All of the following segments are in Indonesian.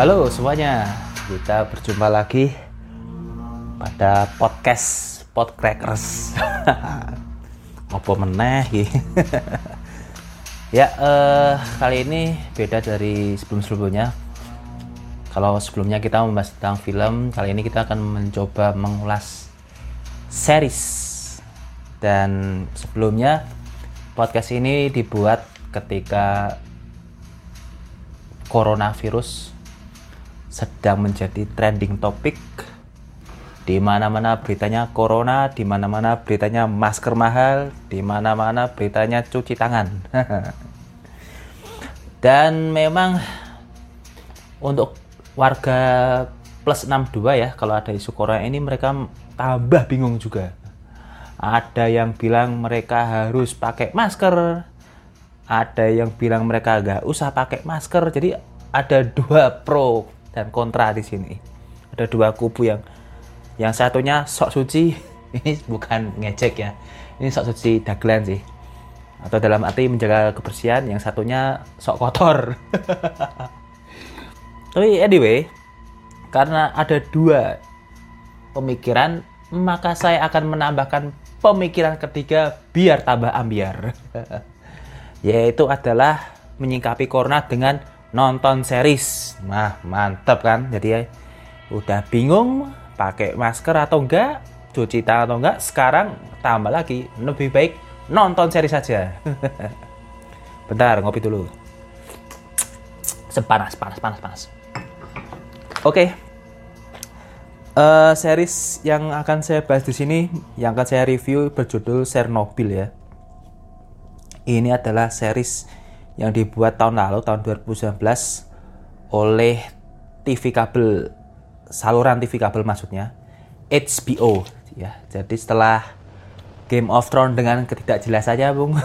Halo semuanya, kita berjumpa lagi pada podcast Podcrackers. Apa meneh ya, eh, kali ini beda dari sebelum-sebelumnya. Kalau sebelumnya kita membahas tentang film, kali ini kita akan mencoba mengulas series. Dan sebelumnya podcast ini dibuat ketika coronavirus sedang menjadi trending topik di mana-mana beritanya corona, di mana-mana beritanya masker mahal, di mana-mana beritanya cuci tangan. Dan memang untuk warga plus 62 ya, kalau ada isu corona ini mereka tambah bingung juga. Ada yang bilang mereka harus pakai masker, ada yang bilang mereka nggak usah pakai masker. Jadi ada dua pro dan kontra di sini. Ada dua kubu yang yang satunya sok suci, ini bukan ngecek ya. Ini sok suci dagelan sih. Atau dalam arti menjaga kebersihan, yang satunya sok kotor. Tapi anyway, karena ada dua pemikiran, maka saya akan menambahkan pemikiran ketiga biar tambah ambiar. Yaitu adalah menyingkapi corona dengan nonton series. Nah, mantep kan? Jadi ya, udah bingung pakai masker atau enggak, cuci tangan atau enggak, sekarang tambah lagi lebih baik nonton series saja. Bentar, ngopi dulu. Sepanas, panas, panas, panas. Oke. Uh, series yang akan saya bahas di sini, yang akan saya review berjudul Chernobyl ya. Ini adalah series yang dibuat tahun lalu tahun 2019 oleh TV kabel saluran TV kabel maksudnya HBO ya. Jadi setelah Game of Thrones dengan ketidakjelasannya, Bung.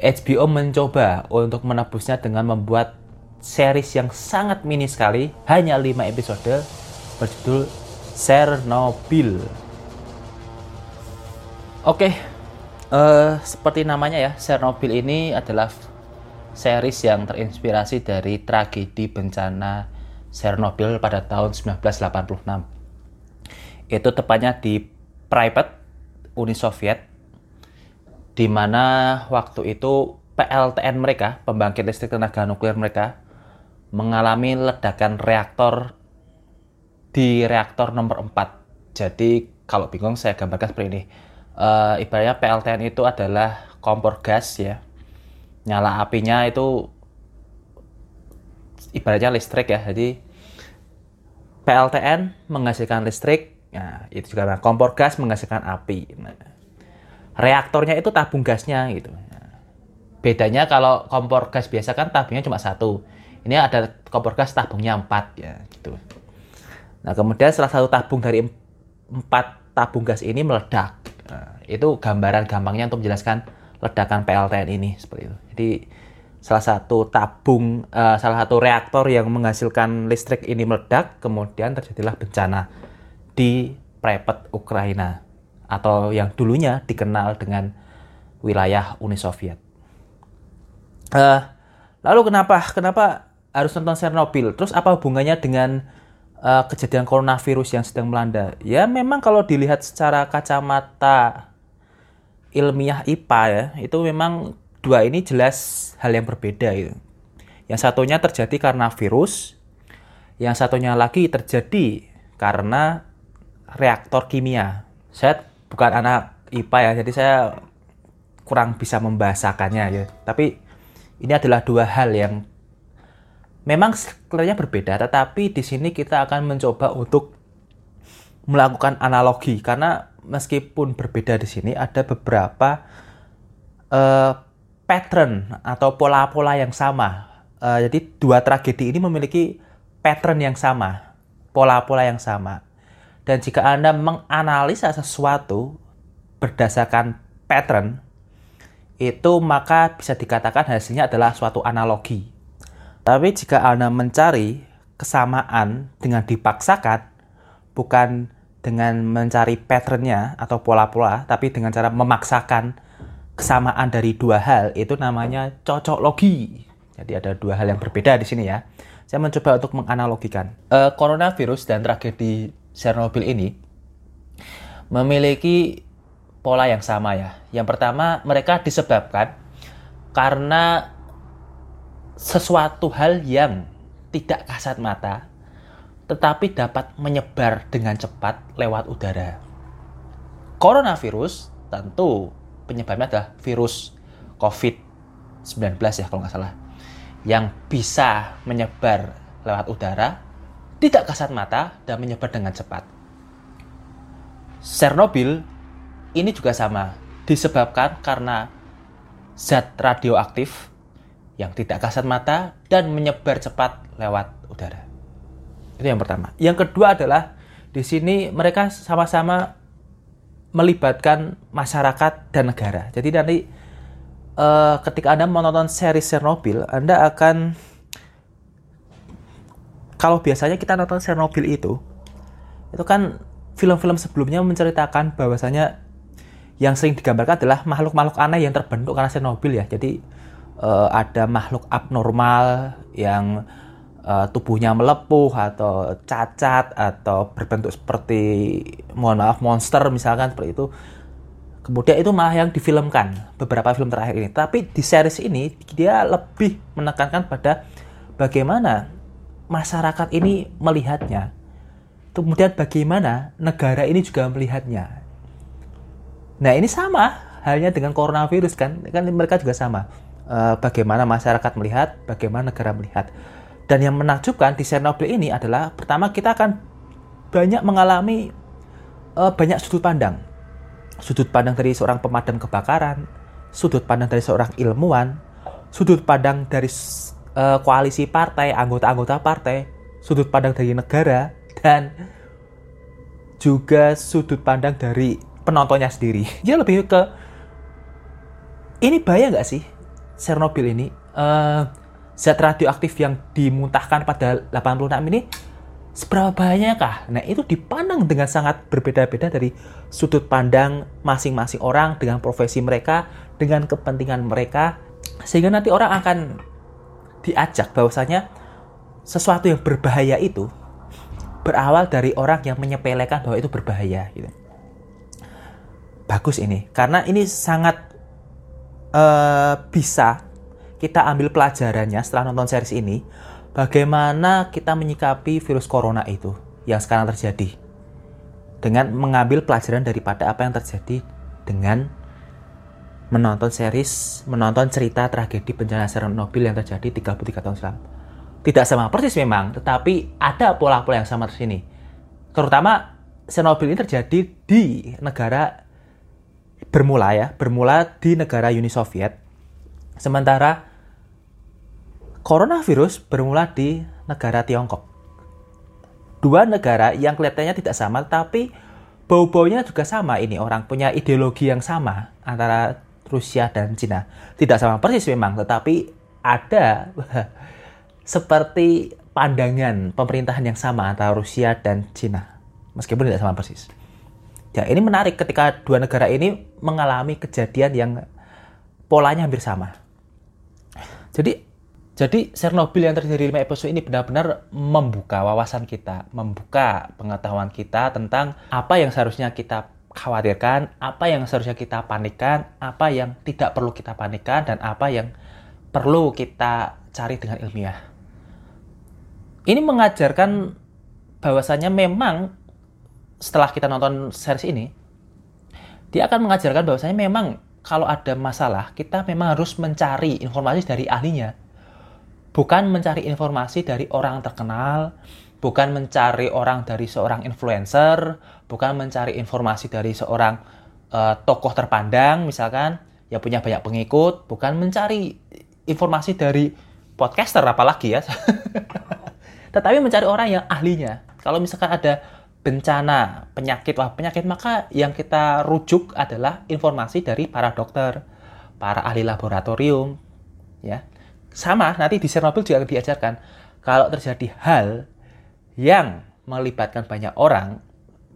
HBO mencoba untuk menebusnya dengan membuat series yang sangat mini sekali, hanya 5 episode berjudul Chernobyl. Oke, Uh, seperti namanya ya, Chernobyl ini adalah series yang terinspirasi dari tragedi bencana Chernobyl pada tahun 1986. Itu tepatnya di Pripyat, Uni Soviet, di mana waktu itu PLTN mereka, pembangkit listrik tenaga nuklir mereka, mengalami ledakan reaktor di reaktor nomor 4. Jadi kalau bingung saya gambarkan seperti ini uh, ibaratnya PLTN itu adalah kompor gas ya nyala apinya itu ibaratnya listrik ya. Jadi PLTN menghasilkan listrik nah itu juga kompor gas menghasilkan api. Nah, reaktornya itu tabung gasnya gitu. Bedanya kalau kompor gas biasa kan tabungnya cuma satu. Ini ada kompor gas tabungnya empat ya gitu. Nah kemudian salah satu tabung dari empat tabung gas ini meledak. Nah, itu gambaran gampangnya untuk menjelaskan ledakan PLTN ini seperti itu. Jadi salah satu tabung, uh, salah satu reaktor yang menghasilkan listrik ini meledak, kemudian terjadilah bencana di Pripyat, Ukraina atau yang dulunya dikenal dengan wilayah Uni Soviet. Uh, lalu kenapa kenapa harus nonton Chernobyl? Terus apa hubungannya dengan uh, kejadian coronavirus yang sedang melanda. Ya memang kalau dilihat secara kacamata ilmiah IPA ya, itu memang dua ini jelas hal yang berbeda itu. Yang satunya terjadi karena virus, yang satunya lagi terjadi karena reaktor kimia. Saya bukan anak IPA ya, jadi saya kurang bisa membahasakannya ya. Tapi ini adalah dua hal yang memang kelihatannya berbeda, tetapi di sini kita akan mencoba untuk melakukan analogi karena meskipun berbeda di sini ada beberapa uh, pattern atau pola-pola yang sama. Uh, jadi dua tragedi ini memiliki pattern yang sama, pola-pola yang sama. Dan jika Anda menganalisa sesuatu berdasarkan pattern, itu maka bisa dikatakan hasilnya adalah suatu analogi. Tapi jika Anda mencari kesamaan dengan dipaksakan, bukan dengan mencari patternnya atau pola-pola, tapi dengan cara memaksakan kesamaan dari dua hal, itu namanya cocok logi. Jadi ada dua hal yang berbeda di sini ya. Saya mencoba untuk menganalogikan. Uh, coronavirus dan tragedi Chernobyl ini memiliki pola yang sama ya. Yang pertama, mereka disebabkan karena sesuatu hal yang tidak kasat mata tetapi dapat menyebar dengan cepat lewat udara. Coronavirus tentu penyebabnya adalah virus COVID-19 ya kalau nggak salah. Yang bisa menyebar lewat udara, tidak kasat mata, dan menyebar dengan cepat. Chernobyl ini juga sama, disebabkan karena zat radioaktif yang tidak kasat mata dan menyebar cepat lewat udara. Itu yang pertama. Yang kedua adalah di sini mereka sama-sama melibatkan masyarakat dan negara. Jadi nanti uh, ketika Anda menonton seri Chernobyl, Anda akan kalau biasanya kita nonton Chernobyl itu itu kan film-film sebelumnya menceritakan bahwasanya yang sering digambarkan adalah makhluk-makhluk aneh yang terbentuk karena Chernobyl ya. Jadi uh, ada makhluk abnormal yang uh, tubuhnya melepuh atau cacat atau berbentuk seperti mohon maaf monster misalkan seperti itu kemudian itu malah yang difilmkan beberapa film terakhir ini. Tapi di series ini dia lebih menekankan pada bagaimana masyarakat ini melihatnya. Kemudian bagaimana negara ini juga melihatnya. Nah ini sama halnya dengan coronavirus kan? Kan mereka juga sama. Uh, bagaimana masyarakat melihat bagaimana negara melihat dan yang menakjubkan di Chernobyl ini adalah pertama kita akan banyak mengalami uh, banyak sudut pandang. Sudut pandang dari seorang pemadam kebakaran, sudut pandang dari seorang ilmuwan, sudut pandang dari uh, koalisi partai, anggota-anggota partai, sudut pandang dari negara dan juga sudut pandang dari penontonnya sendiri. Dia lebih ke ini bahaya nggak sih Chernobyl ini? Uh, zat radioaktif yang dimuntahkan pada 86 ini seberapa banyakkah? Nah, itu dipandang dengan sangat berbeda-beda dari sudut pandang masing-masing orang dengan profesi mereka, dengan kepentingan mereka, sehingga nanti orang akan diajak bahwasanya sesuatu yang berbahaya itu berawal dari orang yang menyepelekan bahwa itu berbahaya gitu. Bagus ini, karena ini sangat uh, bisa kita ambil pelajarannya setelah nonton series ini, bagaimana kita menyikapi virus corona itu yang sekarang terjadi. Dengan mengambil pelajaran daripada apa yang terjadi dengan menonton series, menonton cerita tragedi bencana Chernobyl yang terjadi 33 tahun silam. Tidak sama persis memang, tetapi ada pola-pola yang sama di sini. Terutama Chernobyl ini terjadi di negara bermula ya, bermula di negara Uni Soviet. Sementara Coronavirus bermula di negara Tiongkok. Dua negara yang kelihatannya tidak sama, tapi bau-baunya juga sama. Ini orang punya ideologi yang sama antara Rusia dan Cina. Tidak sama persis memang, tetapi ada seperti pandangan pemerintahan yang sama antara Rusia dan Cina. Meskipun tidak sama persis. Ya, ini menarik ketika dua negara ini mengalami kejadian yang polanya hampir sama. Jadi jadi Chernobyl yang terjadi di lima episode ini benar-benar membuka wawasan kita, membuka pengetahuan kita tentang apa yang seharusnya kita khawatirkan, apa yang seharusnya kita panikkan, apa yang tidak perlu kita panikkan, dan apa yang perlu kita cari dengan ilmiah. Ini mengajarkan bahwasanya memang setelah kita nonton series ini, dia akan mengajarkan bahwasanya memang kalau ada masalah, kita memang harus mencari informasi dari ahlinya bukan mencari informasi dari orang terkenal, bukan mencari orang dari seorang influencer, bukan mencari informasi dari seorang uh, tokoh terpandang misalkan yang punya banyak pengikut, bukan mencari informasi dari podcaster apalagi ya. Tetapi mencari orang yang ahlinya. Kalau misalkan ada bencana, penyakit, wah penyakit maka yang kita rujuk adalah informasi dari para dokter, para ahli laboratorium, ya sama nanti di Chernobyl juga diajarkan kalau terjadi hal yang melibatkan banyak orang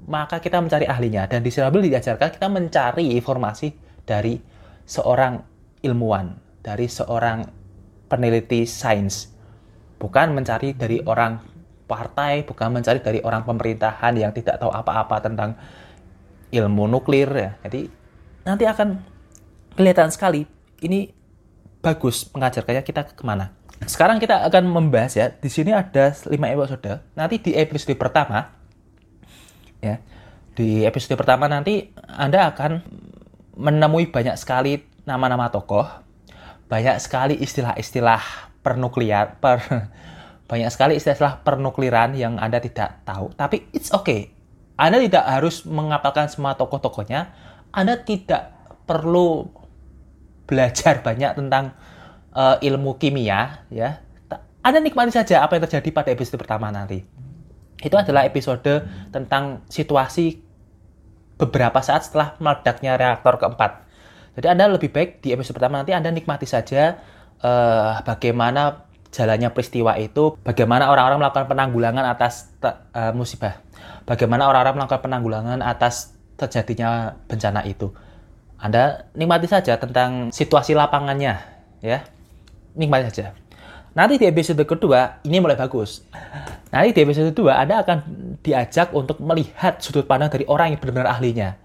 maka kita mencari ahlinya dan di Chernobyl diajarkan kita mencari informasi dari seorang ilmuwan dari seorang peneliti sains. Bukan mencari dari orang partai, bukan mencari dari orang pemerintahan yang tidak tahu apa-apa tentang ilmu nuklir ya. Jadi nanti akan kelihatan sekali ini bagus mengajarkannya kita ke mana. Sekarang kita akan membahas ya. Di sini ada 5 episode. Nanti di episode pertama ya. Di episode pertama nanti Anda akan menemui banyak sekali nama-nama tokoh, banyak sekali istilah-istilah pernuklear, per, banyak sekali istilah-istilah pernukliran yang Anda tidak tahu. Tapi it's okay. Anda tidak harus mengapalkan semua tokoh-tokohnya. Anda tidak perlu belajar banyak tentang uh, ilmu kimia, ya. Anda nikmati saja apa yang terjadi pada episode pertama nanti. Itu adalah episode tentang situasi beberapa saat setelah meledaknya reaktor keempat. Jadi Anda lebih baik di episode pertama nanti Anda nikmati saja uh, bagaimana jalannya peristiwa itu, bagaimana orang-orang melakukan penanggulangan atas uh, musibah, bagaimana orang-orang melakukan penanggulangan atas terjadinya bencana itu. Anda nikmati saja tentang situasi lapangannya, ya. Nikmati saja. Nanti di episode kedua, ini mulai bagus. Nanti di episode kedua, Anda akan diajak untuk melihat sudut pandang dari orang yang benar-benar ahlinya.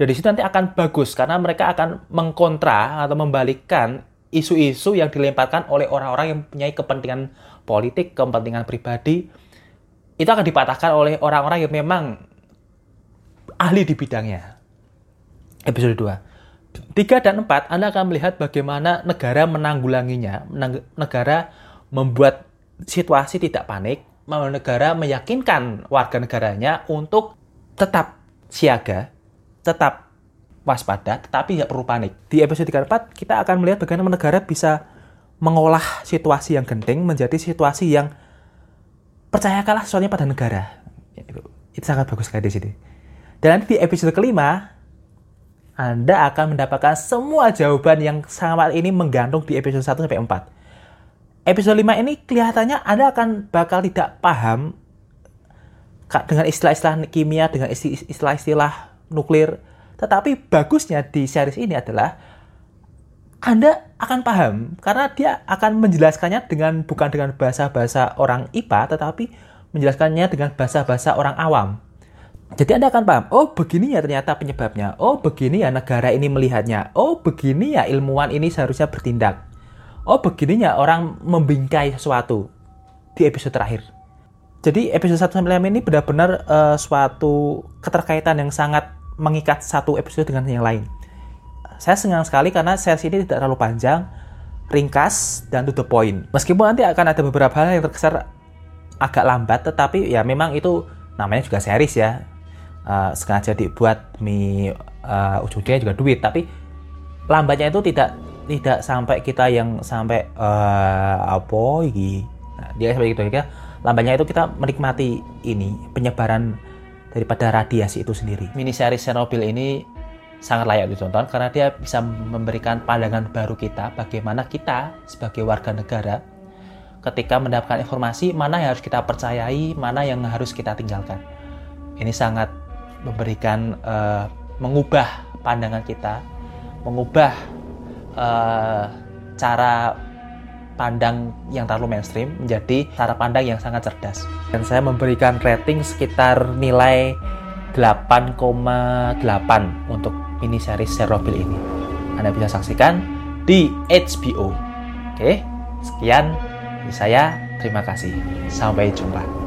Dan di situ nanti akan bagus, karena mereka akan mengkontra atau membalikkan isu-isu yang dilemparkan oleh orang-orang yang punya kepentingan politik, kepentingan pribadi, itu akan dipatahkan oleh orang-orang yang memang ahli di bidangnya. Episode 2. 3 dan 4, Anda akan melihat bagaimana negara menanggulanginya, negara membuat situasi tidak panik, negara meyakinkan warga negaranya untuk tetap siaga, tetap waspada, tetapi tidak perlu panik. Di episode 34, kita akan melihat bagaimana negara bisa mengolah situasi yang genting menjadi situasi yang percayakanlah sesuatunya pada negara. Itu, sangat bagus sekali di sini. Dan di episode kelima, Anda akan mendapatkan semua jawaban yang sangat ini menggantung di episode 1 sampai 4. Episode 5 ini kelihatannya Anda akan bakal tidak paham dengan istilah-istilah kimia, dengan istilah-istilah nuklir, tetapi bagusnya di series ini adalah Anda akan paham karena dia akan menjelaskannya dengan bukan dengan bahasa-bahasa orang IPA tetapi menjelaskannya dengan bahasa-bahasa orang awam. Jadi Anda akan paham, oh begini ya ternyata penyebabnya, oh begini ya negara ini melihatnya, oh begini ya ilmuwan ini seharusnya bertindak, oh begininya orang membingkai sesuatu di episode terakhir. Jadi episode 1 sampai 5 ini benar-benar uh, suatu keterkaitan yang sangat mengikat satu episode dengan yang lain. Saya senang sekali karena series ini tidak terlalu panjang, ringkas, dan to the point. Meskipun nanti akan ada beberapa hal yang terkesan agak lambat, tetapi ya memang itu namanya juga series ya. Uh, sengaja dibuat demi uh, ujungnya juga duit, tapi lambatnya itu tidak tidak sampai kita yang sampai uh, apa ini. Nah, dia seperti itu ya. Lambatnya itu kita menikmati ini penyebaran daripada radiasi itu sendiri. Mini series Chernobyl ini sangat layak ditonton karena dia bisa memberikan pandangan baru kita bagaimana kita sebagai warga negara ketika mendapatkan informasi mana yang harus kita percayai, mana yang harus kita tinggalkan. Ini sangat memberikan uh, mengubah pandangan kita, mengubah uh, cara pandang yang terlalu mainstream menjadi cara pandang yang sangat cerdas. Dan saya memberikan rating sekitar nilai 8,8 untuk mini series Chernobyl ini. Anda bisa saksikan di HBO. Oke, sekian dari saya. Terima kasih. Sampai jumpa.